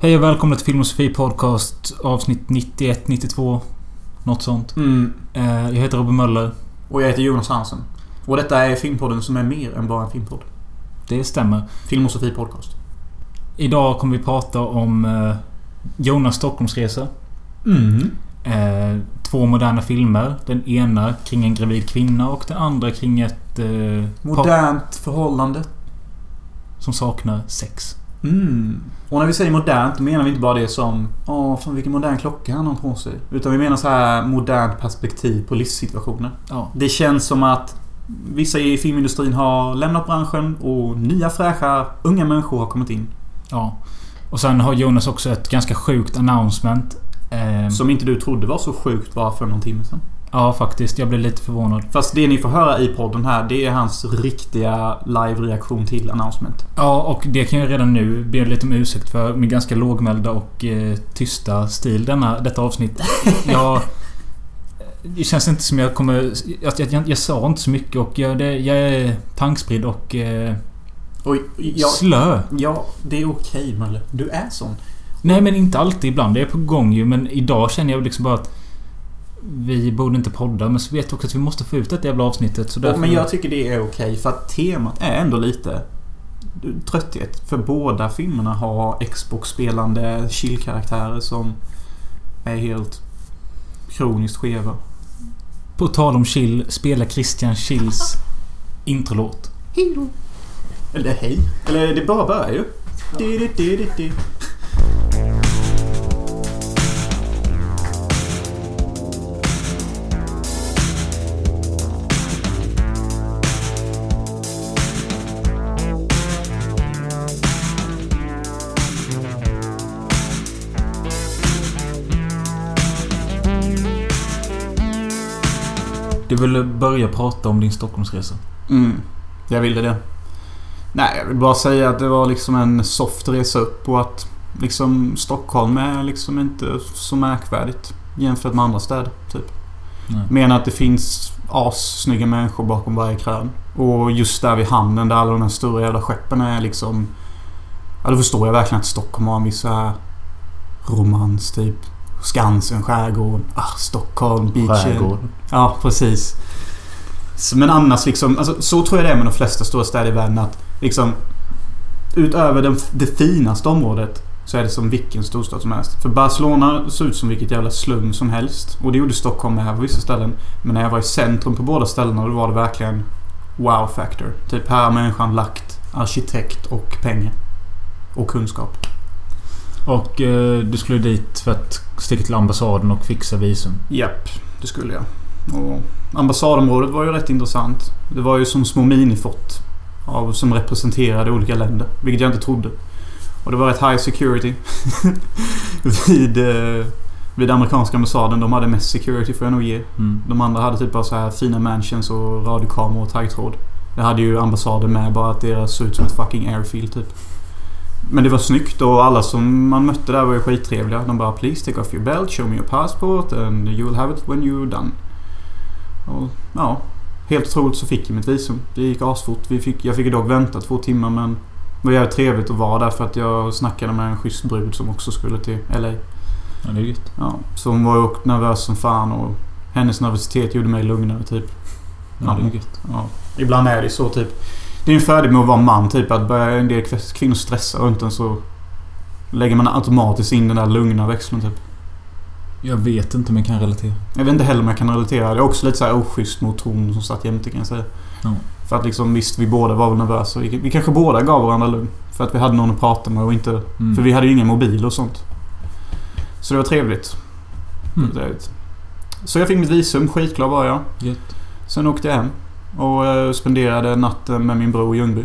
Hej och välkomna till Film och Sofie Podcast avsnitt 91, 92. Något sånt. Mm. Eh, Jag heter Robin Möller. Och jag heter Jonas Hansen. Och detta är filmpodden som är mer än bara en filmpodd. Det stämmer. Film och Sofie Podcast. Idag kommer vi prata om eh, Jonas Stockholmsresa. Mm. Eh, Två moderna filmer. Den ena kring en gravid kvinna och den andra kring ett Modernt förhållande. som saknar sex. Mm. Och när vi säger modernt då menar vi inte bara det som Åh, fan vilken modern klocka han har på sig. Utan vi menar så här modernt perspektiv på livssituationer. Ja. Det känns som att vissa i filmindustrin har lämnat branschen och nya fräscha unga människor har kommit in. ja. Och sen har Jonas också ett ganska sjukt announcement. Eh, Som inte du trodde var så sjukt bara för någon timme sedan. Ja, faktiskt. Jag blev lite förvånad. Fast det ni får höra i podden här, det är hans riktiga live-reaktion till announcement. Ja, och det kan jag redan nu be lite om ursäkt för min ganska lågmälda och eh, tysta stil denna, detta avsnitt. Jag... Det känns inte som jag kommer... Jag, jag, jag, jag sa inte så mycket och jag, det, jag är tankspridd och eh, Oj, ja, slö. ja, det är okej Mölle. Du är sån. Nej, men inte alltid. Ibland är jag på gång ju. Men idag känner jag liksom bara att... Vi borde inte podda, men så vet jag också att vi måste få ut detta jävla avsnittet. Så därför... Men jag tycker det är okej för att temat är ändå lite trötthet. För båda filmerna har Xbox-spelande chill-karaktärer som är helt kroniskt skeva. På tal om chill, spelar Christian Chills introlåt. Eller hej. Eller det bara börjar ju. Di, di, di, di, Du ville börja prata om din Stockholmsresa. Mm, jag ville det. Nej, jag vill bara säga att det var liksom en soft resa upp och att liksom Stockholm är liksom inte så märkvärdigt jämfört med andra städer, typ. Nej. Menar att det finns assnygga människor bakom varje krön. Och just där vid hamnen där alla de här stora jävla skeppen är liksom... Ja, då förstår jag verkligen att Stockholm har en viss så här romans, typ. Skansen, skärgård, ah, Stockholm, beachen. Skärgård. Ja, precis. Men annars liksom, alltså, så tror jag det är med de flesta stora städer i världen att liksom Utöver den, det finaste området så är det som vilken storstad som helst. För Barcelona såg ut som vilket jävla slum som helst. Och det gjorde Stockholm med på vissa ställen. Men när jag var i centrum på båda ställena då var det verkligen wow factor. Typ här har människan lagt arkitekt och pengar. Och kunskap. Och eh, du skulle dit för att sticka till ambassaden och fixa visum. Japp, det skulle jag. Och ambassadområdet var ju rätt intressant. Det var ju som små minifort. Av, som representerade olika länder. Vilket jag inte trodde. Och det var rätt high security. vid, eh, vid amerikanska ambassaden. De hade mest security får jag nog ge. Mm. De andra hade typ bara så här fina mansions och radiokameror och taggtråd. Det hade ju ambassaden med bara att deras såg ut som ett fucking airfield typ. Men det var snyggt och alla som man mötte där var ju skittrevliga. De bara “Please take off your belt, show me your passport and you will have it when you're done”. Och ja, helt otroligt så fick jag mitt visum. Det gick asfort. Vi fick, jag fick dock vänta två timmar men det var jävligt trevligt att vara där för att jag snackade med en schysst brud som också skulle till LA. Ja, det är gött. Ja, så hon var ju också nervös som fan och hennes nervositet gjorde mig lugnare typ. Ja, det är gött. Ja. Ibland är det så typ. Det är en fördel med att vara man typ att börja en del kvinnor stressa runt en så lägger man automatiskt in den där lugna växeln typ. Jag vet inte om jag kan relatera. Jag vet inte heller om jag kan relatera. Det är också lite så här oschysst mot hon som satt jämte kan jag säga. Ja. För att liksom visst, vi båda var väl nervösa. Vi, vi kanske båda gav varandra lugn. För att vi hade någon att prata med och inte... Mm. För vi hade ju ingen mobil och sånt. Så det var trevligt. Mm. Trevligt. Så jag fick mitt visum. Skitglad var jag. Gött. Sen åkte jag hem. Och eh, spenderade natten med min bror i Ljungby.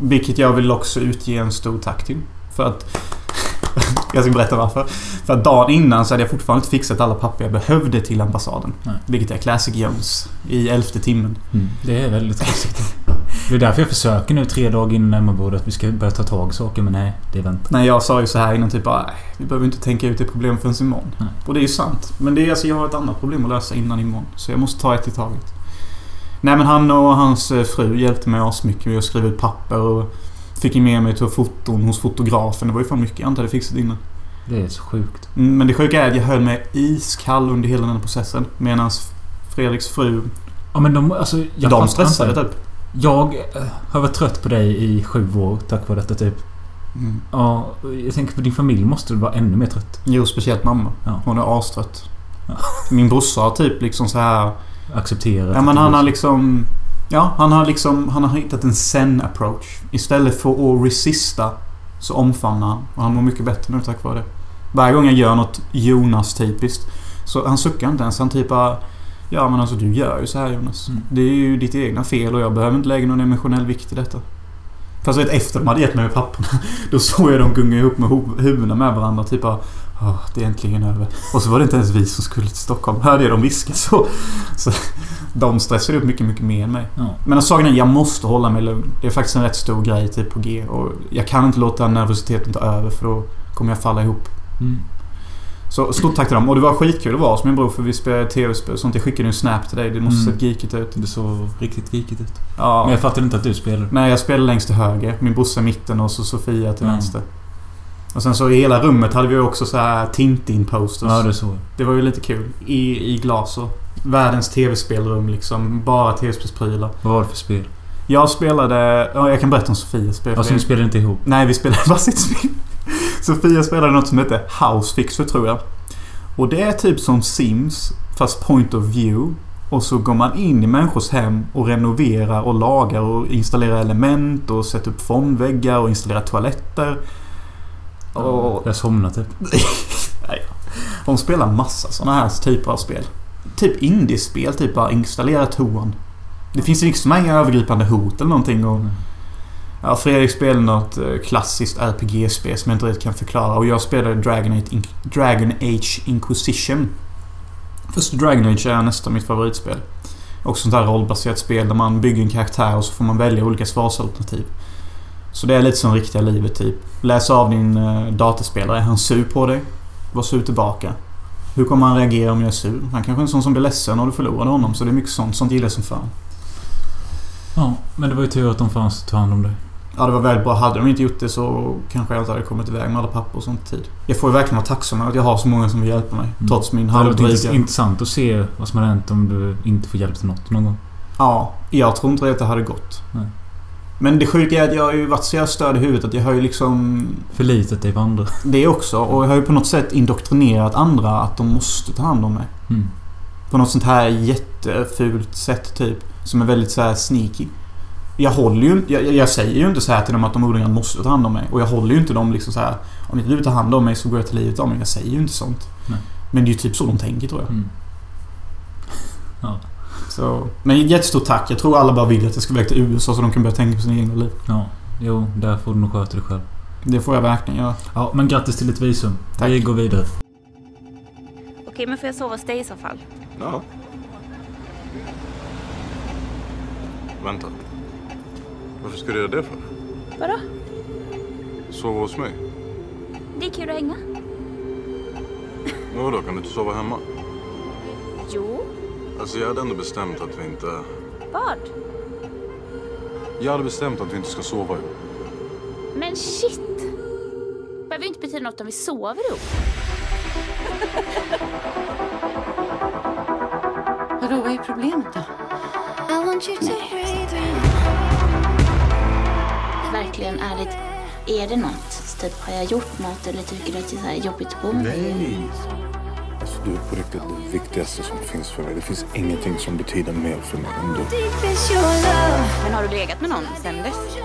Vilket jag vill också utge en stor tack till. För att... jag ska berätta varför. För att dagen innan så hade jag fortfarande inte fixat alla papper jag behövde till ambassaden. Nej. Vilket är Classic Jones. I elfte timmen. Mm. Det är väldigt konstigt. Det är därför jag försöker nu tre dagar innan hemmabordet att vi ska börja ta tag i saker. Men nej, det är vänta. Nej, jag sa ju så här innan typ bara, "Nej, vi behöver inte tänka ut det problem förrän imorgon. Nej. Och det är ju sant. Men det är alltså, jag har ett annat problem att lösa innan imorgon. Så jag måste ta ett i taget. Nej men han och hans eh, fru hjälpte mig asmycket med att skriva ut papper och fick med mig till foton hos fotografen. Det var ju fan mycket jag inte hade fixat innan. Det är så sjukt. Mm, Men det sjuka är att jag höll mig iskall under hela den här processen. Medan Fredriks fru... Ja men de... Alltså, jag de stressade inte. typ. Jag eh, har varit trött på dig i sju år tack vare detta typ. Mm. Ja, jag tänker på din familj måste du vara ännu mer trött. Jo, speciellt mamma. Ja. Hon är astrött. Ja. Min brorsa har typ liksom så här... Acceptera. Ja men han har liksom... Ja, han har liksom... Han har hittat en zen-approach. Istället för att resista så omfamnar han. Och han mår mycket bättre nu tack vare det. Varje gång jag gör något Jonas-typiskt så han suckar inte ens. Han typ bara... Ja men alltså du gör ju så här Jonas. Mm. Det är ju ditt egna fel och jag behöver inte lägga någon emotionell vikt i detta. Fast vet, efter de hade gett mig papporna Då såg jag dem gunga ihop med huvudena med varandra. Typ bara... "Åh, det är äntligen över. Och så var det inte ens vi som skulle till Stockholm. Hörde jag dem viska så. så de stressade upp mycket, mycket mer än mig. Ja. Men saken är, jag måste hålla mig lugn. Det är faktiskt en rätt stor grej typ på G. Och jag kan inte låta nervositeten ta över för då kommer jag falla ihop. Mm. Så stort tack till dem. Och det var skitkul att vara hos min bror för vi spelade tv-spel och sånt. Jag skickade en snap till dig. Det måste Mm. sett geekigt ut. Det såg riktigt geekigt ut. Ja. Men jag fattade inte att du spelade. Nej, jag spelade längst till höger. Min brorsa i mitten och så Sofia till Mm. vänster. Och sen så i hela rummet hade vi också så här Tintin-posters. Ja, det såg Det var ju lite kul. I, i glas och Världens tv-spelrum liksom. Bara tv-spelsprylar. Vad var det för spel? Jag spelade... Ja, jag kan berätta om Sofias spel. Alltså ni spelade inte ihop? Nej, vi spelade varsitt spel. Sofia spelade något som heter Housefixer tror jag. Och det är typ som Sims fast point of view. Och så går man in i människors hem och renoverar och lagar och installerar element och sätter upp fondväggar och installerar toaletter. Och Jag somnade typ. de spelar massa såna här typer av spel. Typ indiespel, typ bara installera toan. Det finns liksom inga övergripande hot eller någonting. Och Mm. Ja, Fredrik spelade något eh, klassiskt RPG-spel som jag inte riktigt kan förklara. Och jag spelade Dragon Age, In- Dragon Age Inquisition. Först Dragon Age är nästan mitt favoritspel. Också sånt där rollbaserat spel där man bygger en karaktär och så får man välja olika svarsalternativ. Så det är lite som riktiga livet typ. Läs av din eh, dataspelare. Är han sur på dig? Var sur tillbaka. Hur kommer han reagera om jag är sur? Han kanske är en sån som blir ledsen om du förlorade honom. Så det är mycket sånt. Sånt gillar jag som fan. Ja, men det var ju tur att de fanns att ta hand om dig. Ja, det var väldigt bra. Hade de inte gjort det så kanske jag inte hade kommit iväg med alla papper och sånt tid. Jag får ju verkligen vara tacksam över att jag har så många som vill hjälpa mig. Mm. Trots min Det halvdryga... intress- intressant att se vad som hade hänt om du inte får hjälp till något någon gång. Ja, jag tror inte att det hade gått. Nej. Men det sjuka är att jag har ju varit så jävla störd i huvudet att jag har ju liksom... Förlitat dig på andra. Det också. Och jag har ju på något sätt indoktrinerat andra att de måste ta hand om mig. Mm. På något sånt här jättefult sätt typ. Som är väldigt så här sneaky. Jag håller ju jag, jag säger ju inte så här till dem att de ordagrant måste ta hand om mig. Och jag håller ju inte dem liksom så här. Om inte du tar hand om mig så går jag till livet av mig. Jag säger ju inte sånt. Nej. Men det är ju typ så de tänker tror jag. Mm. Så, men jättestort tack. Jag tror alla bara vill att jag ska iväg till USA så de kan börja tänka på sina egna liv. Ja, jo, där får du nog sköta dig själv. Det får jag verkligen göra. Ja, men grattis till ditt visum. Tack. Vi går vidare. Okej, men får jag sova hos dig i så fall? Ja. Vänta. Varför ska du göra det för? Vadå? Sova hos mig? Det är kul att hänga. Men vadå, kan du inte sova hemma? Jo. Alltså jag hade ändå bestämt att vi inte... Vad? Jag hade bestämt att vi inte ska sova ihop. Men shit! behöver ju inte betyda något om vi sover ihop. Vadå, vad är problemet då? I want you to breathe in. Verkligen ärligt, är det något? Typ, har jag gjort något eller tycker du att det är så här jobbigt att bo med mig? Nej! Du är på riktigt det viktigaste som finns för mig. Det finns ingenting som betyder mer för mig än du. Men har du legat med någon sen dess?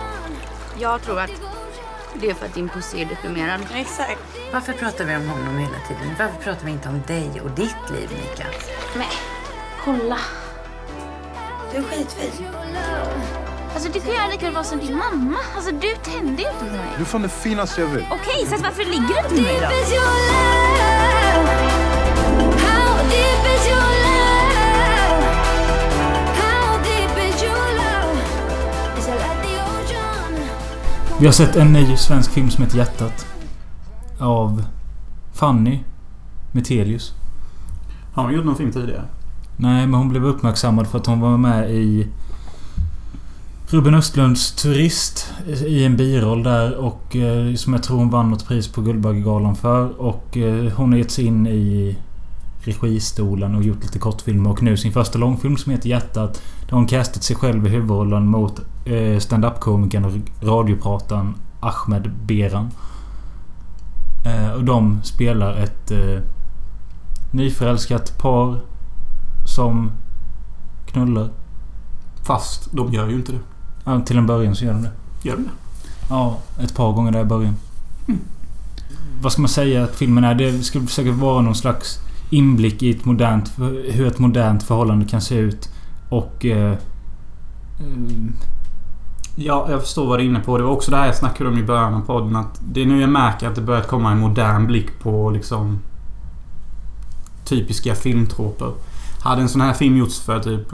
Jag tror att det är för att din pussy är deprimerad. Exakt. Varför pratar vi om honom hela tiden? Varför pratar vi inte om dig och ditt liv, Mika? Men kolla. Du är skitfin. Alltså du kan göra lika vara som din mamma. Alltså du tänder ju inte på mig. Du är fan det finaste jag vet. Okej, så varför ligger du inte med mig då? Vi har sett en ny svensk film som heter Hjärtat. Av Fanny Metelius. Har hon gjort någon film tidigare? Nej, men hon blev uppmärksammad för att hon var med i Ruben Östlunds turist i en biroll där och eh, som jag tror hon vann något pris på Guldbaggegalan för. Och eh, hon har gett sig in i registolen och gjort lite kortfilmer och nu sin första långfilm som heter Hjärtat. Där hon castat sig själv i huvudrollen mot eh, stand-up-komikern och radioprataren Ahmed Beran. Eh, och de spelar ett eh, nyförälskat par som knullar. Fast de gör ju inte det. Ja, till en början så gör de det. Gör de det? Ja, ett par gånger där i början. Vad ska man säga att filmen är? Det ska säkert vara någon slags inblick i ett modernt... Hur ett modernt förhållande kan se ut. Och... Eh, eh, Ja, jag förstår vad du är inne på. Det var också det här jag snackade om i början av podden. Att det är nu jag märker att det börjat komma en modern blick på liksom... Typiska filmtroper. Hade en sån här film gjorts för typ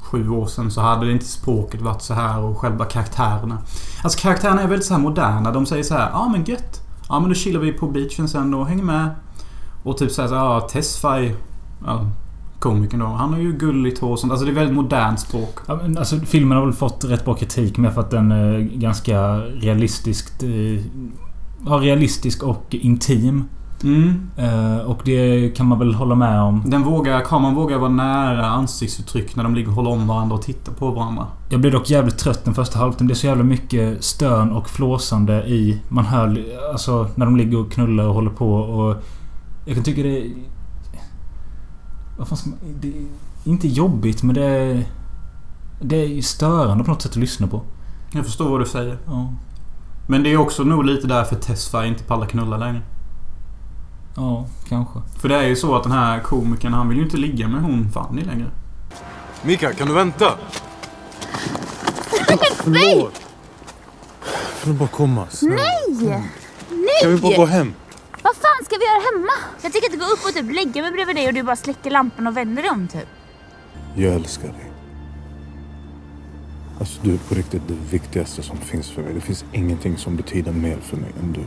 sju år sedan så hade det inte språket varit så här och själva karaktärerna. Alltså karaktärerna är väldigt så här moderna. De säger så här, ja ah, men gött. Ja men då chillar vi på beachen sen och hänger med. Och typ såhär, ja ah, Tesfaye. Ja, komikern då. Han har ju gulligt hår och sånt. Alltså det är väldigt modernt språk. ja, men alltså, filmen har väl fått rätt bra kritik med för att den är ganska realistiskt... Eh, ja, realistisk och intim. Mm. Eh, och det kan man väl hålla med om. Den vågar, kameran vågar vara nära ansiktsuttryck när de ligger och håller om varandra och tittar på varandra. Jag blev dock jävligt trött den första halvtimmen. Det är så jävla mycket stön och flåsande i... Man hör alltså när de ligger och knullar och håller på och... Jag kan tycka det... är- Vad fan ska man... Det är inte jobbigt men det är... Det är ju störande på något sätt att lyssna på. Jag förstår vad du säger. Ja. Men det är också nog lite därför Tesfaye inte pallar knulla längre. Ja, kanske. För det är ju så att den här komikern, han vill ju inte ligga med hon Fanny längre. Mika, kan du vänta? Förlåt. Får du bara komma? snälla? Nej! Kan vi bara gå hem? Vad fan ska vi göra hemma? Jag tänker inte gå upp och typ lägga mig bredvid dig och du bara släcker lampan och vänder dig om typ. Jag älskar dig. Alltså du är på riktigt det viktigaste som finns för mig. Det finns ingenting som betyder mer för mig än du.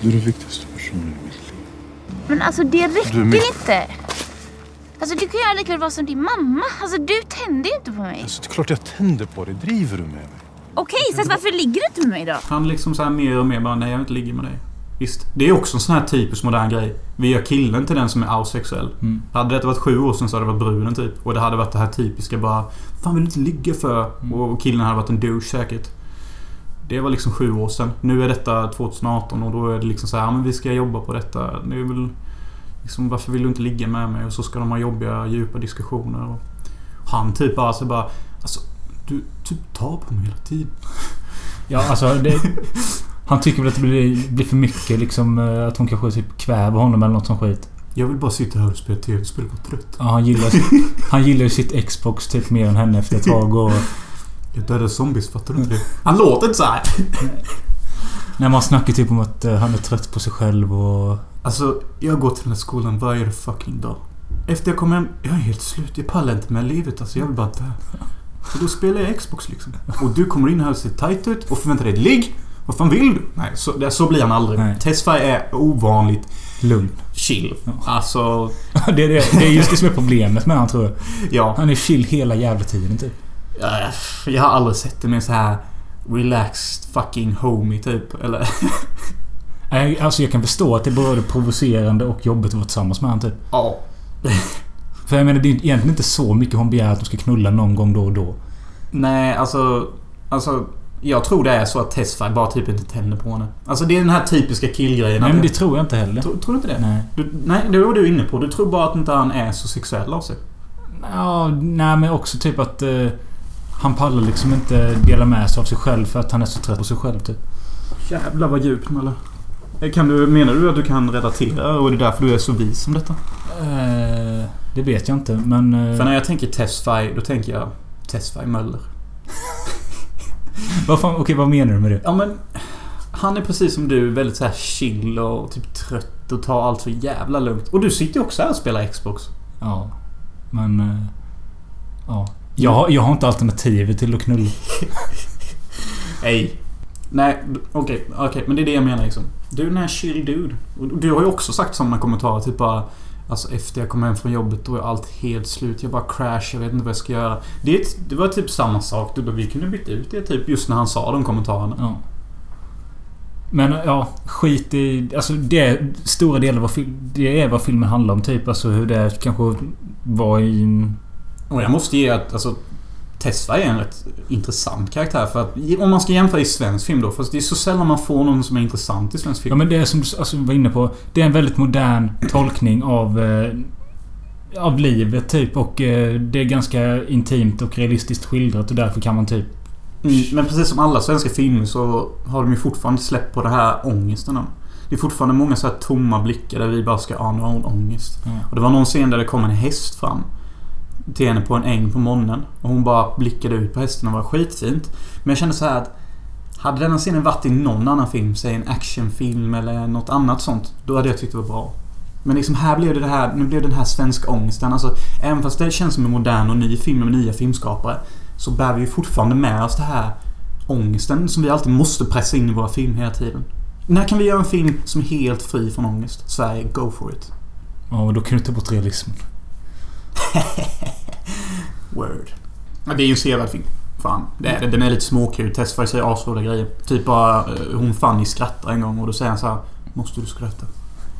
Du är den viktigaste personen i mitt liv. Men alltså det räcker inte. Alltså du kan ju lika väl vara som din mamma. Alltså du tänder ju inte på mig. Alltså det är klart jag tänder på dig. Driver du med mig? Okej, så att varför ligger du inte med mig då? Han liksom så här mer och mer bara, nej jag vill inte ligga med dig. Visst, det är också en sån här typisk modern grej. Vi gör killen till den som är asexuell. Mm. Hade det varit sju år sedan så hade det varit bruden typ. Och det hade varit det här typiska bara Fan vill du inte ligga för? Och killen hade varit en douche säkert. Det var liksom sju år sedan. Nu är detta 2018 och då är det liksom så här, men vi ska jobba på detta. Det är väl liksom, varför vill du inte ligga med mig? Och så ska de ha jobbiga, djupa diskussioner. Och han typ bara så bara, alltså du typ tar på mig hela tiden. Ja, alltså det... Han tycker väl att det blir, blir för mycket liksom. eh, Att hon kanske typ kväver honom eller något sånt skit. Jag vill bara sitta här och spela tv-spel och trött. Ja, han gillar, han gillar ju sitt Xbox typ mer än henne efter ett tag och... Jag dödar zombies, fattar du inte det? Han låter inte så här. När man snackar typ om att eh, han är trött på sig själv och... Alltså, jag går till den här skolan varje fucking dag. Efter jag kommer hem, jag är helt slut. Jag pallar inte med livet. Alltså, jag vill bara dö. Så då spelar jag Xbox liksom. Och du kommer in här och ser tight ut och förväntar dig ett ligg. Vad fan vill du? Nej, så, det, så blir han aldrig. Nej. Tesfaye är ovanligt Lugn. chill. Alltså, det, är det, det är just det som är problemet med han tror jag. ja. Han är chill hela jävla tiden typ. Jag har aldrig sett det med så här relaxed fucking homie typ. Eller... Nej, Alltså jag kan förstå att det är både provocerande och jobbigt att vara tillsammans med han typ. Ja. För jag menar det är egentligen inte så mycket hon begär att de ska knulla någon gång då och då. Nej, alltså... Alltså... Jag tror det är så att Tesfaye bara typ inte tänder på henne. Alltså det är den här typiska killgrejen. Nej men det tror jag inte heller. Tror, tror du inte det? Nej. Du, nej, det var du inne på. Du tror bara att inte han är så sexuell av sig. Ja, nej men också typ att... Eh, han pallar liksom inte dela med sig av sig själv för att han är så trött på sig själv typ. Jävlar vad djupt Mölle. Eh, Kan du, menar du att du kan relatera och är det därför du är så vis som detta? Eh, det vet jag inte men... Eh, För när jag tänker Tesfaye, då tänker jag Tesfaye Möller. vad fan, okej vad menar du med det? Ja men... Han är precis som du, väldigt så här chill och typ trött och tar allt så jävla lugnt. Och du sitter ju också här och spelar Xbox. Ja. Men... Eh, ja. Jag, har- jag har inte alternativet till att knulla. Nej. Nej, okej. okej, men det är det jag menar liksom. Du är den här chill dude. Och du har ju också sagt sådana kommentarer typ bara... Alltså efter jag kom hem från jobbet då är allt helt slut. Jag bara crash. Jag vet inte vad jag ska göra. Det, det var typ samma sak. Då vi kunde byta ut det typ just när han sa de kommentarerna. Ja. Men ja, skit i... Alltså det stora delar av vad Det är vad filmen handlar om typ. Alltså hur det kanske var i en... Och jag måste ge att alltså, Tesla är en rätt intressant karaktär. För att om man ska jämföra i svensk film då. Fast det är så sällan man får någon som är intressant i svensk film. Ja men det är som du alltså, var inne på. Det är en väldigt modern tolkning av... Eh, av livet typ. Och eh, det är ganska intimt och realistiskt skildrat. Och därför kan man typ... Mm, men precis som alla svenska filmer så har de ju fortfarande släppt på det här ångesten. Det är fortfarande många så här tomma blickar där vi bara ska ana vår ångest. Ja. Och det var någon scen där det kom en häst fram. Till henne på en äng på morgonen. Och hon bara blickade ut på hästen och var skitfint. Men jag kände så här att... Hade denna scenen varit i någon annan film, säg en actionfilm eller något annat sånt. Då hade jag tyckt det var bra. Men liksom här blev det det här, nu blev det den här svenska ångesten. Alltså, även fast det känns som en modern och ny film med nya filmskapare. Så bär vi ju fortfarande med oss det här ångesten som vi alltid måste pressa in i våra filmer hela tiden. När kan vi göra en film som är helt fri från ångest? Sverige, go for it. Ja, och då kan du ta bort realismen. Word. Ja, det är ju en sevärd film. Fan, det är det. Den är lite småkul. Tesfaye säger asroliga grejer. Typ bara eh, hon Fanny skrattar en gång och då säger han så här. Måste du skratta?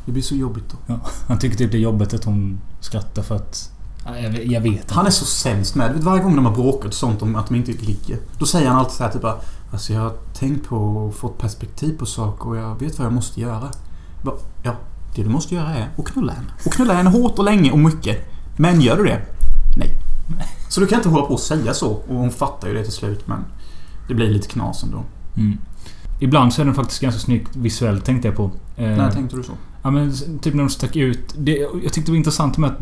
Det blir så jobbigt då. Han tycker typ det är jobbigt att hon skrattar för att... Ja, jag, vet- jag vet inte. Han är så sämst med. Vet, Varje gång de har bråkat och sånt om att de inte ligger. Då säger han alltid så här typ bara, Alltså jag har tänkt på och fått perspektiv på saker och jag vet vad jag måste göra. Bara, Ja, det du måste göra är att knulla henne. Och knulla henne hårt och länge och mycket. Men gör du det? Nej. Så du kan inte hålla på och säga så. Och hon fattar ju det till slut men det blir lite knas ändå. Mm. Ibland så är den faktiskt ganska snyggt visuellt tänkte jag på. Eh, När tänkte du så? Ja men typ när de stack ut. Det, jag tyckte det var intressant med att...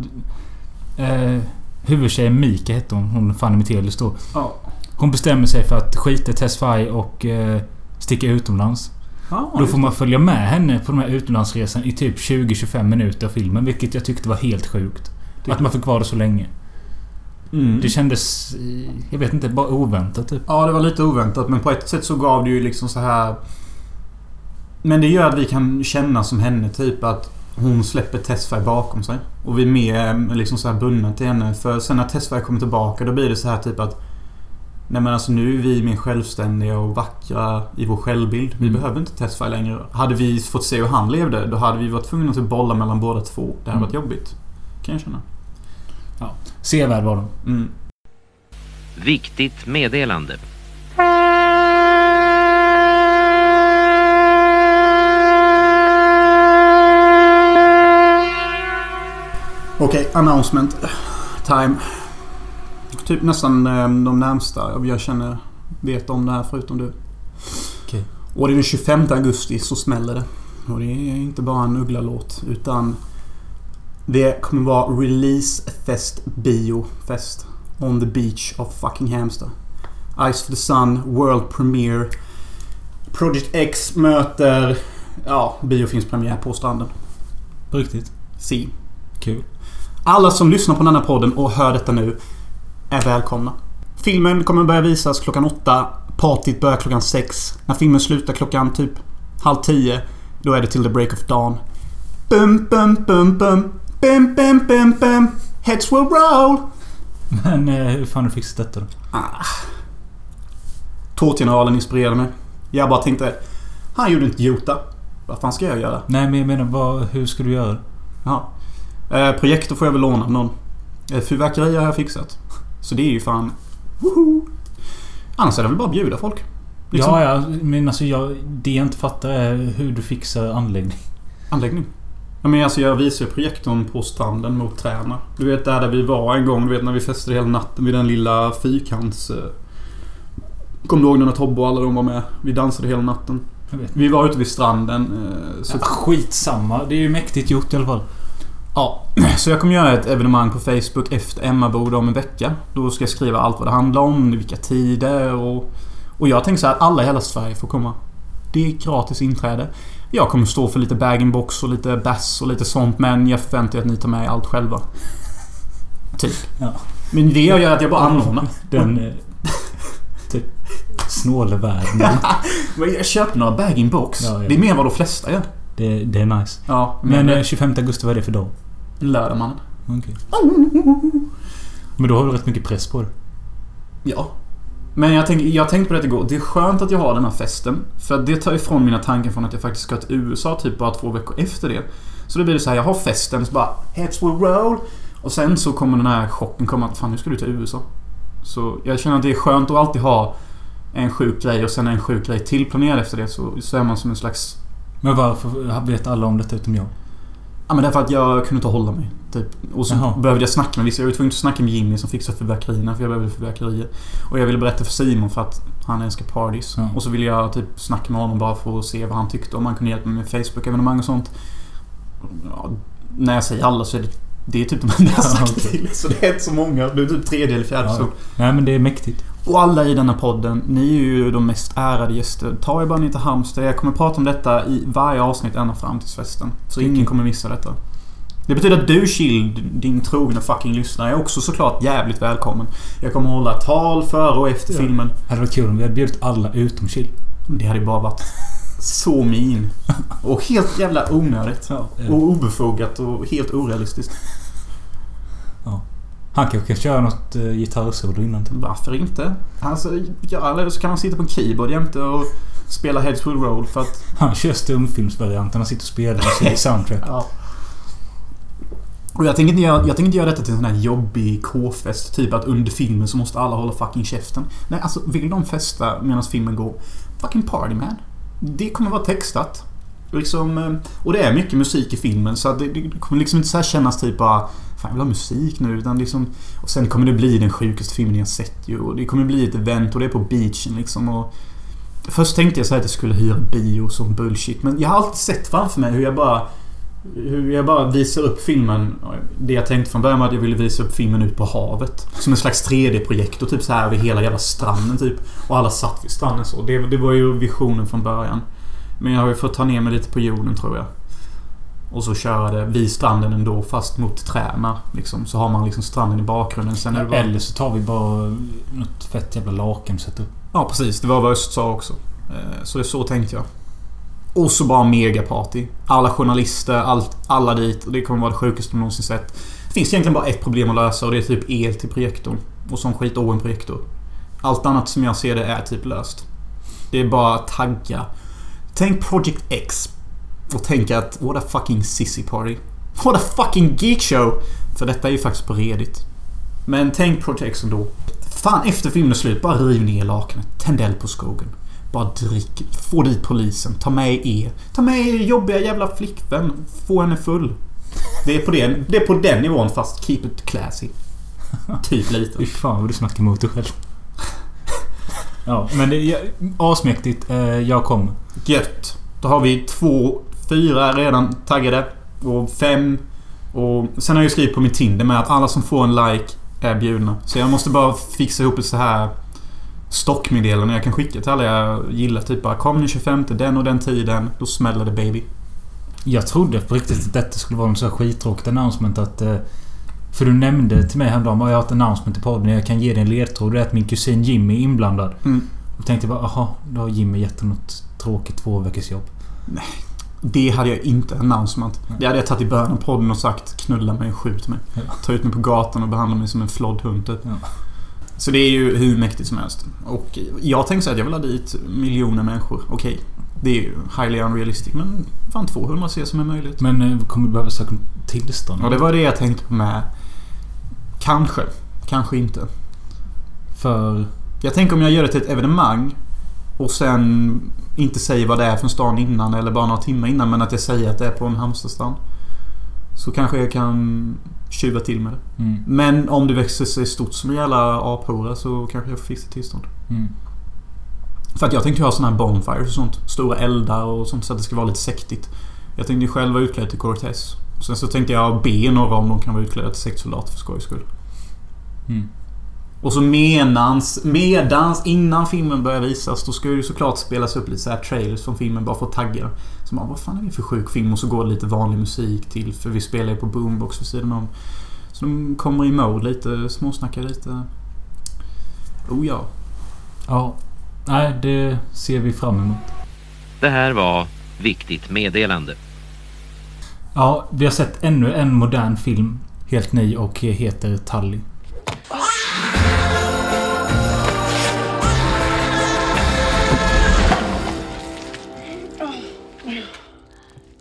Eh, huvudtjejen Mika hette hon. Hon Fanny Mithelius då. Ja. Hon bestämmer sig för att skita i Tesfaye och eh, sticka utomlands. ja Då får man följa med henne på den här utomlandsresan i typ 20-25 minuter av filmen. Vilket jag tyckte var helt sjukt. Att man fick vara det så länge. Mm. Det kändes... eh, Jag vet inte, bara oväntat typ. Ja, det var lite oväntat men på ett sätt så gav det ju liksom så här... Men det gör att vi kan känna som henne typ att hon släpper Tesfaye bakom sig. Och vi är mer liksom så här bundna till henne. För sen när Tesfaye kommer tillbaka då blir det så här typ att... Nej men alltså nu är vi mer självständiga och vackra i vår självbild. Vi Mm. behöver inte Tesfaye längre. Hade vi fått se hur han levde då hade vi varit tvungna att bolla mellan båda två. Det hade Mm. varit jobbigt. Kan jag känna. Sevärd var de. Mm. Viktigt meddelande. Okej, announcement time. Typ nästan eh, de närmsta jag känner vet om det här förutom du. Okej. Och det är den 25 augusti så smäller det. Och det är inte bara en Uggla-låt utan det kommer vara Release Fest Bio Fest. On the beach of fucking Hamster. Ice for the Sun, World Premiere. Project X möter... Ja, biofilmspremiär på stranden. På riktigt. Si. Kul. Alla som lyssnar på den här podden och hör detta nu är välkomna. Filmen kommer börja visas klockan åtta. Partyt börjar klockan sex. När filmen slutar klockan typ halv tio, då är det till the break of dawn. Bum, bum, bum, bum. Bum, bum, bum, bum. Heads will roll. Men eh, hur fan har du fixat detta då? Ah. Tårtgeneralen inspirerade mig. Jag bara tänkte... Han gjorde inte Jota. Vad fan ska jag göra? Nej men jag menar vad, hur ska du göra? Ja. Eh, projektor får jag väl låna av någon. Eh, fyrverkeri har jag fixat. Så det är ju fan... Woho! Annars är det väl bara att bjuda folk. Liksom. Ja, ja. Men alltså jag... Det jag inte fattar är hur du fixar anläggning. Anläggning. Ja, men alltså jag visar ju projektorn på stranden mot träna. Du vet där, där vi var en gång. Du vet när vi festade hela natten vid den lilla fyrkants... Eh... Kommer du ihåg när Tobbe och alla de var med? Vi dansade hela natten. Vi var ute vid stranden. Eh, så Ja, skitsamma. Det är ju mäktigt gjort i alla fall. Ja, så jag kommer göra ett evenemang på Facebook efter Emmaboda om en vecka. Då ska jag skriva allt vad det handlar om, vilka tider och... Och jag tänker så här att alla i hela Sverige får komma. Det är gratis inträde. Jag kommer stå för lite bag-in-box och lite bass och lite sånt men jag förväntar mig att ni tar med allt själva. Typ. Ja. Men det gör att jag bara anordnar. Den... eh, typ... Snåle världen. Men jag köper några bag-in-box. Ja, ja. Det är mer vad de flesta gör. Det, det är nice. Ja, Men eh, 25 augusti, vad är det för dag? Lördagsmannen. Okej. Men då har du rätt mycket press på dig. Ja. Men jag, tänk, jag tänkte på det igår. Det är skönt att jag har den här festen. För det tar ifrån mina tankar från att jag faktiskt ska till USA typ bara två veckor efter det. Så då blir det så här, jag har festen, så bara Heads will roll. Och sen så kommer den här chocken komma att fan nu ska du till USA. Så jag känner att det är skönt att alltid ha en sjuk grej och sen en sjuk grej till planerad efter det. Så, så är man som en slags... Men varför vet alla om detta utom jag? Ja men därför att jag kunde inte hålla mig. Typ. Och så Jaha. behövde jag snacka med vissa. Jag var tvungen att snacka med Jimmy som fixar fyrverkerierna för jag behövde fyrverkerier. Och jag ville berätta för Simon för att han älskar parties. Ja. Och så ville jag typ snacka med honom bara för att se vad han tyckte. Om han kunde hjälpa mig med Facebook-evenemang och sånt. Ja, när jag säger alla så är det, det är typ de enda jag har sagt till. Så det är inte så många. Det är typ tredje eller fjärde Ja. person. Nej men det är mäktigt. Och alla i denna podden, ni är ju de mest ärade gäster. Ta er bara ner till Halmstad. Jag kommer prata om detta i varje avsnitt ända fram till festen. Så ingen kommer missa detta. Det betyder att du Chill, din trogna fucking lyssnare, är också såklart jävligt välkommen. Jag kommer hålla tal före och efter Ja. filmen. Det hade varit kul om vi hade bjudit alla utom Chill. Det hade ju bara varit så min. Och helt jävla onödigt. Ja. Och obefogat och helt orealistiskt. Han kanske kan köra något uh, gitarrsolo innan. Typ. Varför inte? Alltså, ja, eller så kan han sitta på en keyboard jämte och spela Heads Will Roll för att Han kör stumfilmsvarianten. Han sitter och spelar musik soundtrack. Ja. Och jag tänker, inte göra, jag tänker inte göra detta till en sån här jobbig K-fest. Typ att under filmen så måste alla hålla fucking käften. Nej, alltså vill de festa medan filmen går? Fucking party man. Det kommer vara textat. Liksom, eh, och det är mycket musik i filmen så det, det kommer liksom inte så här kännas typ bara Fan jag vill ha musik nu utan liksom Och sen kommer det bli den sjukaste filmen jag sett ju och det kommer bli ett event och det är på beachen liksom och Först tänkte jag så här att jag skulle hyra bio som bullshit men jag har alltid sett framför mig hur jag bara hur jag bara visar upp filmen. Det jag tänkte från början var att jag ville visa upp filmen ut på havet. Som en slags 3D-projektor typ så här över hela jävla stranden typ. Och alla satt vid stranden så. Det, det var ju visionen från början. Men jag har ju fått ta ner mig lite på jorden tror jag. Och så köra det vid stranden ändå fast mot träna. Liksom. Så har man liksom stranden i bakgrunden. Sen det bara... Eller så tar vi bara något fett jävla lakan och sätter upp. Ja, precis. Det var vad Öst sa också. Eh, Så det så tänkte jag. Och så bara megaparty. Alla journalister, allt, alla dit. Och det kommer vara det sjukaste de någonsin sett. Det finns egentligen bara ett problem att lösa och det är typ el till projektorn. Och sån skit och en projektor. Allt annat som jag ser det är typ löst. Det är bara att tagga. Tänk Project X. Och tänk att what a fucking sissy party. What a fucking geek show! För detta är ju faktiskt på Reddit. Men tänk Project ändå. Fan, efter filmen är slut, bara riv ner lakanet. Tänd eld på skogen. Bara drick. Få dit polisen. Ta med er. Ta med er jobbiga jävla flickvän. Få henne full. Det är på den, det är på den nivån fast keep it classy. Typ lite. Fy fan vad du snackar emot dig själv. Ja, men det är asmäktigt. Eh, Jag kommer. Gött. Då har vi två, fyra redan taggade. Och fem. Och sen har jag ju skrivit på min Tinder med att alla som får en like är bjudna. Så jag måste bara fixa ihop ett så här stockmeddelande jag kan skicka till alla jag gillar. Typ bara kom den 25 den och den tiden. Då smäller det baby. Jag trodde på riktigt att detta skulle vara en här skittråkigt announcement att... eh, För du nämnde till mig häromdagen att jag har ett announcement i podden. Jag kan ge dig en ledtråd. Det är att min kusin Jimmy är inblandad. Mm. Och tänkte bara, aha, då har Jimmy gett något tråkigt två veckors jobb. Det hade jag inte announcement. Det hade jag tagit i början av podden och sagt knulla mig och skjut mig. Ja. Ta ut mig på gatan och behandla mig som en flodd hund typ. Ja. Så det är ju hur mäktigt som helst. Och jag tänkte säga att jag vill ha dit miljoner människor. Okej. Det är ju highly unrealistic men fan 200 ser som är möjligt. Men eh, kommer du behöva söka tillstånd? Och det var det jag tänkte på med. Kanske. Kanske inte. För... Jag tänker om jag gör det till ett evenemang och sen inte säger vad det är för stan innan eller bara några timmar innan men att jag säger att det är på en Halmstadstrand. Så kanske jag kan tjuva till med det. Mm, Men om det växer sig stort som en jävla aphora så kanske jag får fixa tillstånd. mm. För att jag tänkte ha såna här bonfires och sånt. Stora eldar och sånt så att det ska vara lite sektigt. Jag tänkte ju själv vara utklädd till Cortez. Sen så tänkte jag be några om de kan vara utklädda till sektsoldater för skojs skull. Mm. Och så medans, medans innan filmen börjar visas då ska ju såklart spelas upp lite så här trailers från filmen bara för att tagga. Så man, vad fan är det för sjuk film? Och så går det lite vanlig musik till för vi spelar ju på boombox vid sidan om. Så de kommer i mode lite, småsnackar lite. Oh ja. Ja. Nej, det ser vi fram emot. Det här var Viktigt meddelande. Ja, vi har sett ännu en modern film. Helt ny och heter Tully.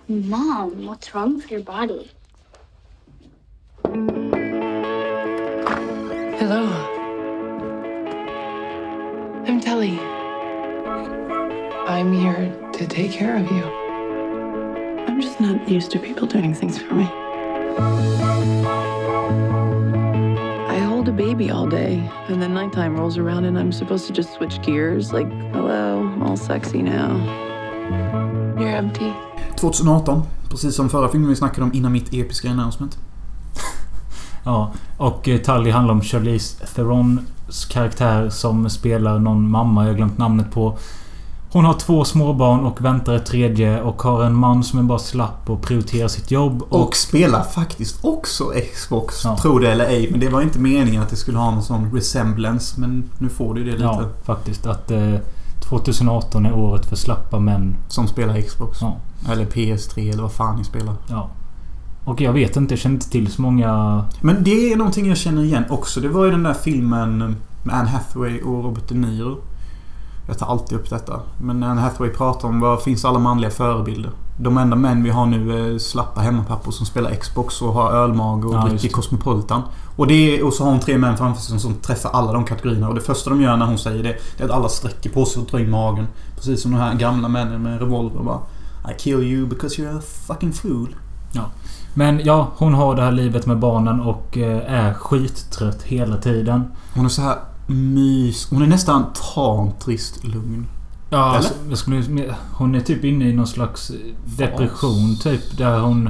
Mom, what's wrong with your body? Hello. I'm Telly. I'm here to take care of you. I'm just not used to people doing things for me. I hold a baby all day, and then nighttime rolls around, and I'm supposed to just switch gears like, hello, all sexy now. You're empty. 2018. Precis som förra filmen vi snackade om innan mitt episka announcement. Ja, och eh, Tully handlar om Charlize Therons karaktär som spelar någon mamma jag glömt namnet på. Hon har två småbarn och väntar ett tredje och har en man som är bara slapp och prioriterar sitt jobb. Och spelar faktiskt också Xbox. Ja. Tro det eller ej. Men det var inte meningen att det skulle ha någon sån resemblance. Men nu får du det lite. Ja, faktiskt. Att eh, 2018 är året för slappa män. Som spelar Xbox. Ja. Eller PS3 eller vad fan ni spelar. Ja. Och jag vet inte, jag känner inte till så många... Men det är någonting jag känner igen också. Det var ju den där filmen med Anne Hathaway och Robert De Niro. Jag tar alltid upp detta. Men Anne Hathaway pratar om vad finns alla manliga förebilder. De enda män vi har nu är slappa hemmapappor som spelar Xbox och har ölmage och Ja, dricker. Cosmopolitan. Och, det är, och så har hon tre män framför sig som, som träffar alla de kategorierna. Och det första de gör när hon säger det, det är att alla sträcker på sig och drar in magen. Precis som de här gamla männen med revolver bara I kill you because you're a fucking fool. Men ja, hon har det här livet med barnen och eh, är skittrött hela tiden. Hon är så här mys... Hon är nästan tantriskt lugn. Ja, Eller? jag skulle, hon är typ inne i någon slags depression typ. Där hon...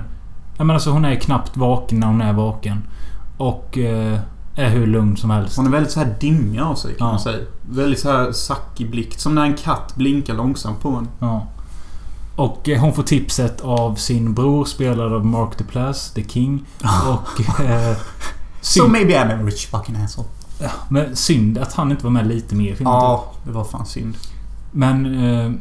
Jag menar alltså hon är knappt vaken när hon är vaken. Och eh, är hur lugn som helst. Hon är väldigt så här dimmig av sig kan Ja. man säga. Väldigt så här sackig blick. Som när en katt blinkar långsamt på en. Ja. Och eh, hon får tipset av sin bror spelad av Mark Duplass, The King. Och... Eh, So maybe I'm a rich fucking asshole. ja, men synd att han inte var med lite mer i filmen. Ja, det var fan synd. Men eh,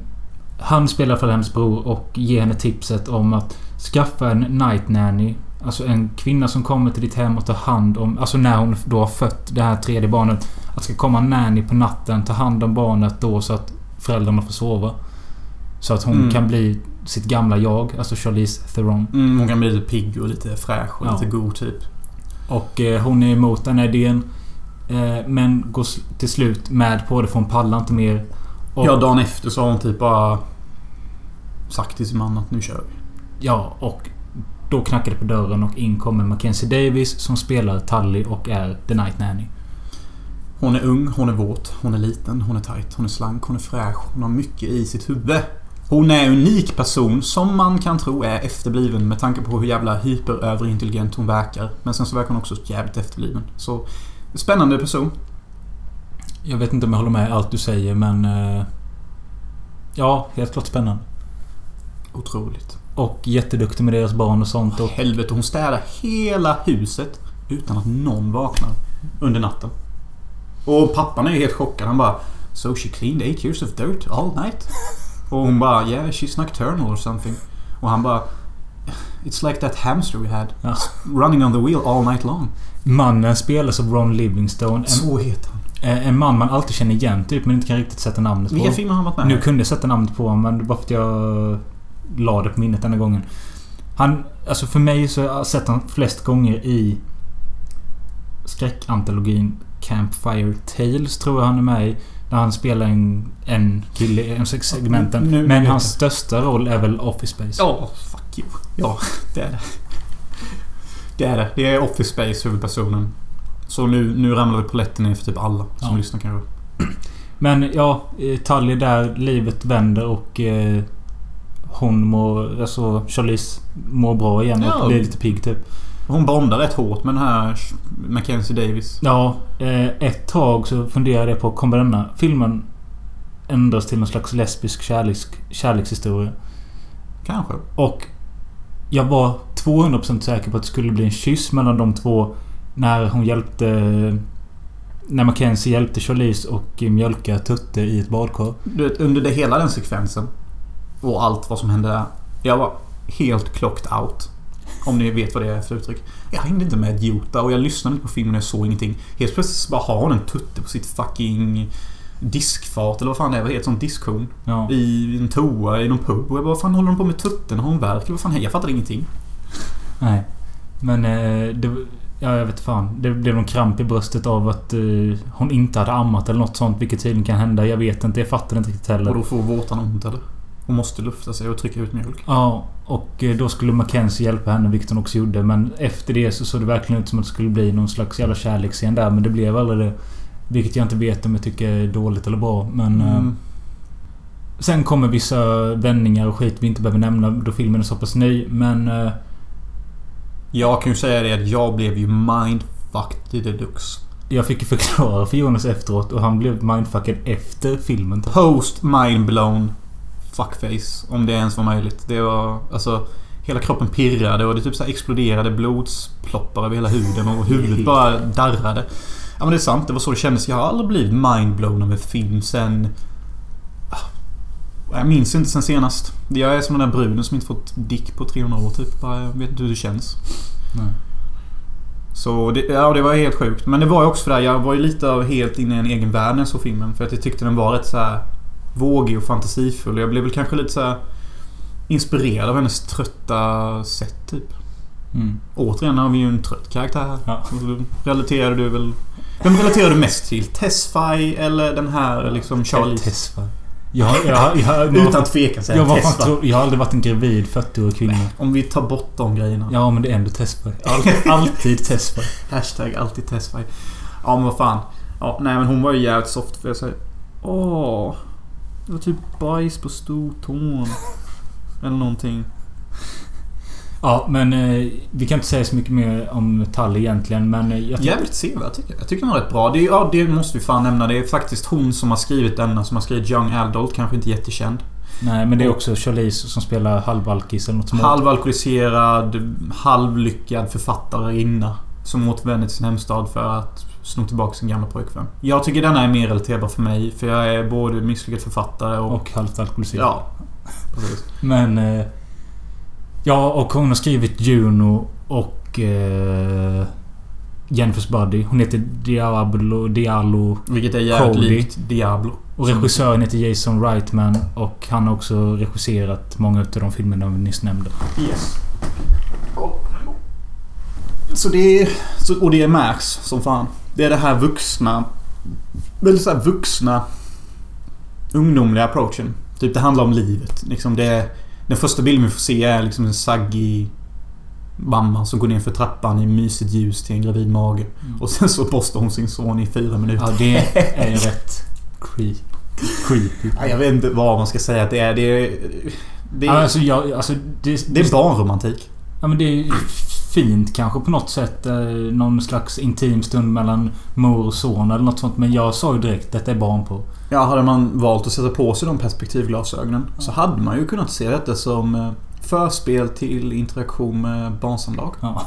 han spelar för hennes bror och ger henne tipset om att skaffa en night nanny. Alltså en kvinna som kommer till ditt hem och tar hand om... Alltså när hon då har fött det här tredje barnet. Att ska komma en nanny på natten, ta hand om barnet då så att föräldrarna får sova. Så att hon Mm. kan bli sitt gamla jag, alltså Charlize Theron. Mm, hon kan bli lite pigg och lite fräsch och Ja. lite god typ. Och eh, hon är emot den här idén. Eh, men går till slut med på det för hon pallar inte mer. Och, Ja, dagen efter så har hon typ bara sagt till sin man att nu kör vi. Ja, och då knackar det på dörren och in kommer Mackenzie Davis som spelar Tully och är The Night Nanny. Hon är ung, hon är våt, hon är liten, hon är tight, hon är slank, hon är fräsch. Hon har mycket i sitt huvud. Hon är en unik person som man kan tro är efterbliven med tanke på hur jävla hyperöverintelligent hon verkar. Men sen så verkar hon också jävligt efterbliven. Så spännande person. Jag vet inte om jag håller med allt du säger men... Eh, ja, helt klart spännande. Otroligt. Och jätteduktig med deras barn och sånt. Och, Helvete, hon städar hela huset utan att någon vaknar under natten. Och pappan är ju helt chockad. Han bara So she cleaned eight years of dirt all night? Och hon bara Yeah, she's nocturnal or something. Och han bara It's like that hamster we had. Ja. Running on the wheel all night long. mannen spelas av Ron Livingstone. Så heter han. Eh, en man man alltid känner igen typ men inte kan riktigt sätta namnet Vilka på. filmer har han varit med Nu kunde jag sätta namnet på honom men det var för att jag la det på minnet denna gången. Han... Alltså för mig så har jag sett honom flest gånger i skräckantologin Campfire Tales tror jag han är med i. Där han spelar en, en kille i en segmenten. Nu vet Men hans största roll är väl Office Space. Ja, fuck you. Ja, det är det. Det är det. Det är Office Space huvudpersonen. Så nu, nu ramlar väl polletten ner för typ alla som Ja. lyssnar kanske. Men ja, eh, Tully där livet vänder och eh, hon mår... Alltså Charlize mår bra igen och Ja. blir lite pigg typ. Hon bondar rätt hårt med den här Mackenzie Davis. Ja, eh, ett tag så funderade jag på kommer denna filmen ändras till någon slags lesbisk kärleks, kärlekshistoria? Kanske. Och jag var 200% säker på att det skulle bli en kyss mellan de två när hon hjälpte... När Mackenzie hjälpte Charlize och mjölka Tutte i ett badkar. Du vet, under det hela den sekvensen och allt vad som hände där. Jag var helt clocked out. Om ni vet vad det är för uttryck. Jag hängde inte med jota och jag lyssnade inte på filmen och jag såg ingenting. Helt plötsligt bara har hon en tutte på sitt fucking diskfat eller vad fan det är. Vad heter sånt diskhon? Ja. I en toa i någon pub. Och jag bara, vad fan håller hon på med tutten? Har hon värk? Vad fan? Jag fattar ingenting. Nej. Men eh, det... Ja, jag vet fan. Det blev någon kramp i bröstet av att eh, hon inte hade ammat eller något sånt. Vilket tydligen kan hända. Jag vet inte. Jag fattar inte riktigt heller. Och då får vårtan ont eller? Hon måste lufta sig och trycka ut mjölk. Ja, och eh, då skulle Mackenzie hjälpa henne, vilket hon också gjorde. Men efter det så såg det verkligen ut som att det skulle bli någon slags jävla kärleksscen där. Men det blev aldrig det. Vilket jag inte vet om jag tycker är dåligt eller bra. Men... eh, Mm. Sen kommer vissa vändningar och skit vi inte behöver nämna då filmen är så pass ny. Men... eh, jag kan ju säga det att jag blev ju mindfucked i deluxe. Jag fick ju förklara för Jonas efteråt och han blev mindfuckad efter filmen. Post mindblown fuckface. Om det ens var möjligt. Det var alltså... Hela kroppen pirrade och det typ så här exploderade blodsploppar över hela huden och huvudet bara darrade. Ja men det är sant. Det var så det kändes. Jag har aldrig blivit mindblown av en film sen... Jag minns inte sen senast. Jag är som den där bruden som inte fått dick på 300 år typ. Jag vet inte hur det känns. Nej. Så det, ja, det var helt sjukt. Men det var ju också för det här, Jag var ju lite av helt inne i en egen värld när jag såg filmen. För att jag tyckte den var rätt så här vågig och fantasifull. Jag blev väl kanske lite så här inspirerad av hennes trötta sätt typ. Mm. Återigen har vi ju en trött karaktär här. Ja. Relaterar du väl... Vem relaterar du mest till? Tesfaye eller den här liksom Charlie? Tesfa. Jag, jag, jag, Utan tvekan säger jag, Tesfaye. tro, jag har aldrig varit en gravid 40-årig kvinna. Om vi tar bort de grejerna. Ja, men det är ändå Tesfa. All, alltid Tesfa. Hashtag alltid Tesfaye. Ja men vad fan. Ja, nej men hon var ju jävligt soft för jag säger. Åh. Det var typ bajs på stortån. Eller någonting. Ja, men eh, vi kan inte säga så mycket mer om Tally egentligen, men eh, jag Jävligt sevärd tycker jag. Jag tycker den var rätt bra. Det, är, ja, det måste vi fan nämna. Det är faktiskt hon som har skrivit denna. Som har skrivit Young Adult. Kanske inte jättekänd. Nej, men det är också Charlize som spelar halvalkis eller något som Halvalkoholiserad, halvlyckad författare inna Som återvänder till sin hemstad för att sno tillbaka sin gamla pojkvän. Jag tycker denna är mer relaterbar för mig. För jag är både misslyckad författare och... Och halvt alkoholiserad. Ja. Precis. Men... Eh, ja, och hon har skrivit Juno och... Eh, Jennifer's Buddy. Hon heter Diablo... Diallo... Vilket är jävligt Cody. likt Diablo. Och regissören heter Jason Reitman och han har också regisserat många av de filmerna vi nyss nämnde. Yes. Så det är... Och det märks som fan. Det är det här vuxna... Väldigt så här vuxna... Ungdomliga approachen. Typ det handlar om livet. Liksom det är, Den första bilden vi får se är liksom en saggig... Mamma som går ner för trappan i mysigt ljus till en gravid mage. Och sen så postar hon sin son i fyra minuter. Ja, det är ju rätt creep, creepy. Ja, Jag vet inte vad man ska säga att det är. Det är... Det är, alltså, jag, alltså, det, det är barnromantik. Ja, men det är fint kanske på något sätt. Eh, någon slags intim stund mellan mor och son eller något sånt. Men jag sa ju direkt detta är barn på. Ja, hade man valt att sätta på sig de perspektivglasögonen så hade man ju kunnat se detta som eh, förspel till interaktion med barnsamlag. Ja.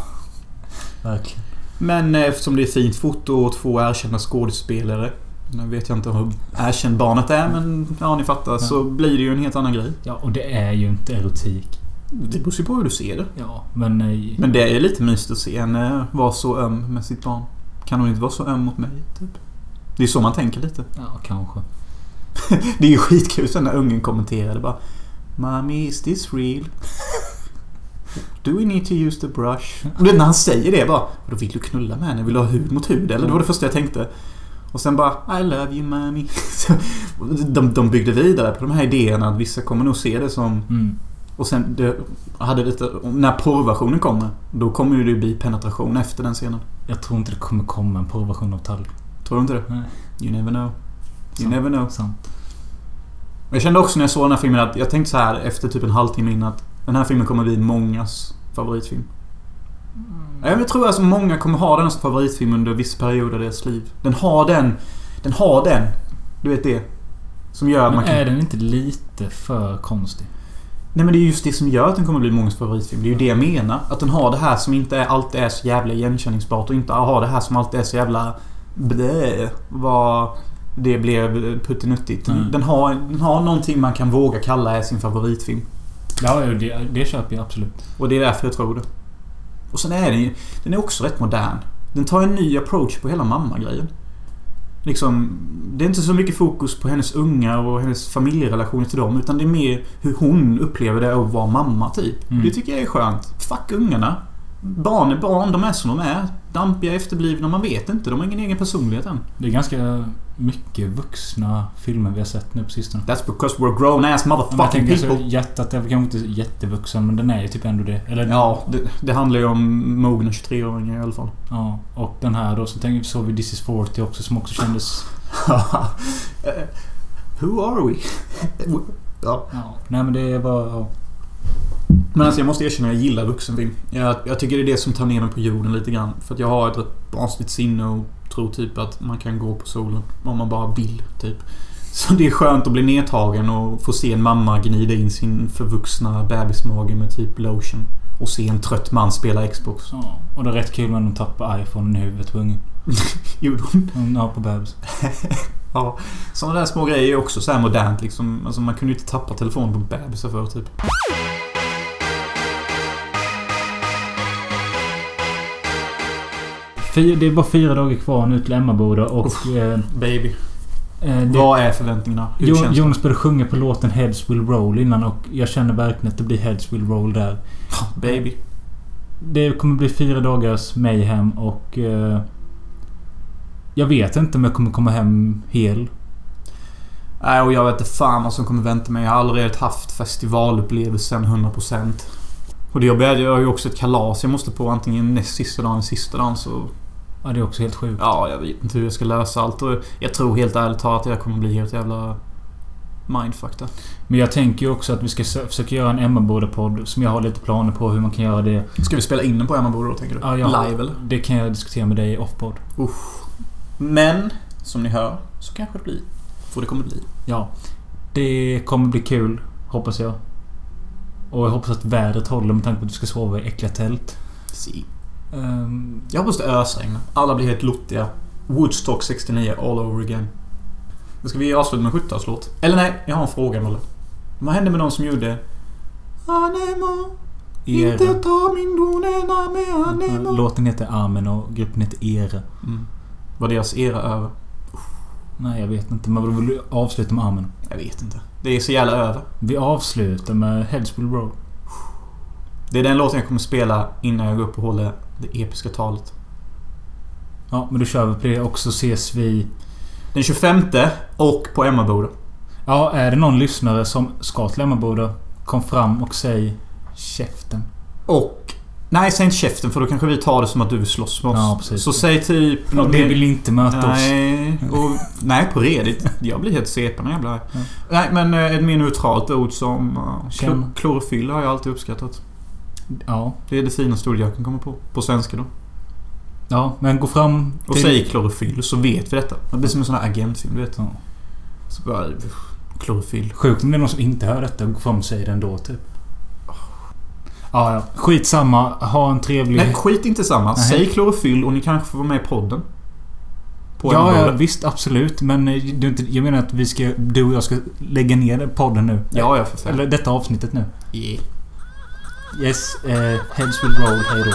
Verkligen. Men eh, eftersom det är fint foto och två erkända skådespelare. Nu vet jag inte hur erkänd barnet är men ja, ni fattar. Så blir det ju en helt annan grej. Ja, och det är ju inte erotik. Det beror ju på hur du ser det. Ja, men... eh, Men det är lite mysigt att se henne vara så öm med sitt barn. Kan hon inte vara så öm mot mig? Typ? Det är så man tänker lite. Ja, kanske. Det är ju skitkul sen när ungen kommenterade bara Mommy, is this real? Do we need to use the brush? Och det, när han säger det bara Då vill du knulla med henne? Vill du ha hud mot hud? Eller det var det första jag tänkte. Och sen bara I love you mommy. De, de byggde vidare på de här idéerna att vissa kommer nog se det som... Mm. Och sen det, hade lite, när porrversionen kommer Då kommer ju det bli penetration efter den scenen. Jag tror inte det kommer komma en porrversion av Tall. Tror du inte det? Nej. You never know. You Sant. never know. Sant. Jag kände också när jag såg den här filmen att jag tänkte så här efter typ en halvtimme in att den här filmen kommer bli mångas favoritfilm. Jag tror alltså många kommer ha den som favoritfilm under vissa perioder av deras liv. Den har den... Den har den. Du vet det. Som gör att Men man kan... är den inte lite för konstig? Nej men det är just det som gör att den kommer bli mångas favoritfilm. Det är ju det jag menar. Att den har det här som inte är, alltid är så jävla igenkänningsbart och inte har det här som alltid är så jävla... Blä, vad det blev puttinuttigt. Mm. Den, har, den har någonting man kan våga kalla är sin favoritfilm. Ja, ja, det, det köper jag absolut. Och det är därför jag tror det. Och sen är den ju... Den är också rätt modern. Den tar en ny approach på hela mamma-grejen. Liksom, det är inte så mycket fokus på hennes ungar och hennes familjerelationer till dem. Utan det är mer hur hon upplever det att vara mamma, typ. Mm. Det tycker jag är skönt. Fuck ungarna. Barn är barn, de är som de är. Dampiga, efterblivna, man vet inte. De har ingen egen personlighet än. Det är ganska mycket vuxna filmer vi har sett nu på sistone. That's because we're grown ass motherfucking tänker så people. hjärtat är väl kanske inte jättevuxen men den är ju typ ändå det. Eller Ja, det, det handlar ju om mogna 23-åringar i alla fall. Ja, och den här då så tänker såg vi This is 40 också som också kändes... Eh, Who are we? ja. Ja. Nej men det var... Ja. Men alltså jag måste erkänna att jag gillar vuxenfilm. Jag, jag tycker det är det som tar ner mig på jorden lite grann. För att jag har ett rätt barnsligt sinne och tror typ att man kan gå på solen. Om man bara vill, typ. Så det är skönt att bli nedtagen och få se en mamma gnida in sin förvuxna bebismage med typ lotion. Och se en trött man spela Xbox. ja. Och det är rätt kul när de tappar iPhone i huvudet på ungen. Gjorde? Hon har på bebis. Ja. Sådana där små grejer är också så modernt liksom. Alltså man kunde ju inte tappa telefonen på bebisar förr typ. Det är bara fyra dagar kvar nu till Emmaboda och... Eh, Baby. eh, det, Vad är förväntningarna? Hur Jo, känns? Jonas började sjunga på låten Heads Will Roll innan och jag känner verkligen att det blir Heads Will Roll där. Baby. Det kommer bli fyra dagars mayhem och... Eh, jag vet inte om jag kommer komma hem hel. Nej, och jag vet inte fan vad som kommer vänta mig. Jag har aldrig haft festivalupplevelsen 100%. Och det jobbiga är att jag har ju också ett kalas jag måste på antingen näst sista dagen eller sista dagen så... Ja, det är också helt sjukt. Ja, jag vet inte hur jag ska lösa allt och jag tror helt ärligt talat att jag kommer bli helt jävla... Mindfuck där. Men jag tänker ju också att vi ska sö- försöka göra en Emmaboda-podd som jag har lite planer på hur man kan göra det. Ska vi spela in den på Emmaboda då, tänker du? Ja, ja. Live eller? Det kan jag diskutera med dig i offpodd. Men, som ni hör, så kanske det blir. Får det kommer bli. Ja. Det kommer bli kul, hoppas jag. Och jag hoppas att vädret håller med tanke på att vi ska sova i äckliga tält. Si. Ehm, Jag hoppas det ösregnar. Alla blir helt lottiga. Woodstock 69 all over again. Då ska vi avsluta med en 70-talslåt. Eller nej, jag har en fråga Molle. Vad hände med de som gjorde... Anemo, Era. inte ta min donena med Anemo. Låten heter Amen och gruppen heter Era. Mm. Var deras era över? Nej, jag vet inte. Men vad vill du avsluta med Amen? Jag vet inte. Det är så jävla över. Vi avslutar med Heads Will Roll. Det är den låten jag kommer spela innan jag går upp och håller det episka talet. Ja, men då kör vi på det och så ses vi... Den 25 och på Emmaboda. Ja, är det någon lyssnare som ska till Emmaboda, kom fram och säg käften. Och... Nej, säg inte käften för då kanske vi tar det som att du vill slåss med oss. Ja, precis. Så säg typ... Något det vill inte möta oss. Nej, och, nej på redigt. Jag blir helt CP när jag blir. Ja. Nej, men eh, ett mer neutralt ord som uh, Känn. klo- klorofyll har jag alltid uppskattat. Ja. Det är det finaste ordet jag kan komma på. På svenska då. Ja, men gå fram Och säg klorofyll så vet vi detta. Det blir som en sån här agentfilm, du vet. Ja. Så bara... Klorofyll. Sjukt om det är någon som inte hör detta och går fram och säger det ändå, typ. Ja, ja. Skitsamma. Ha en trevlig... Nej, skit inte samma. Nej. Säg klorofyll och ni kanske får vara med i podden. På ja, ja, visst. Absolut. Men eh, du, inte- jag menar att vi ska... Du och jag ska lägga ner podden nu. Ja, ja, för fan. Eller detta avsnittet nu. Yeah. Yes. Eh, heads will roll. Hej då.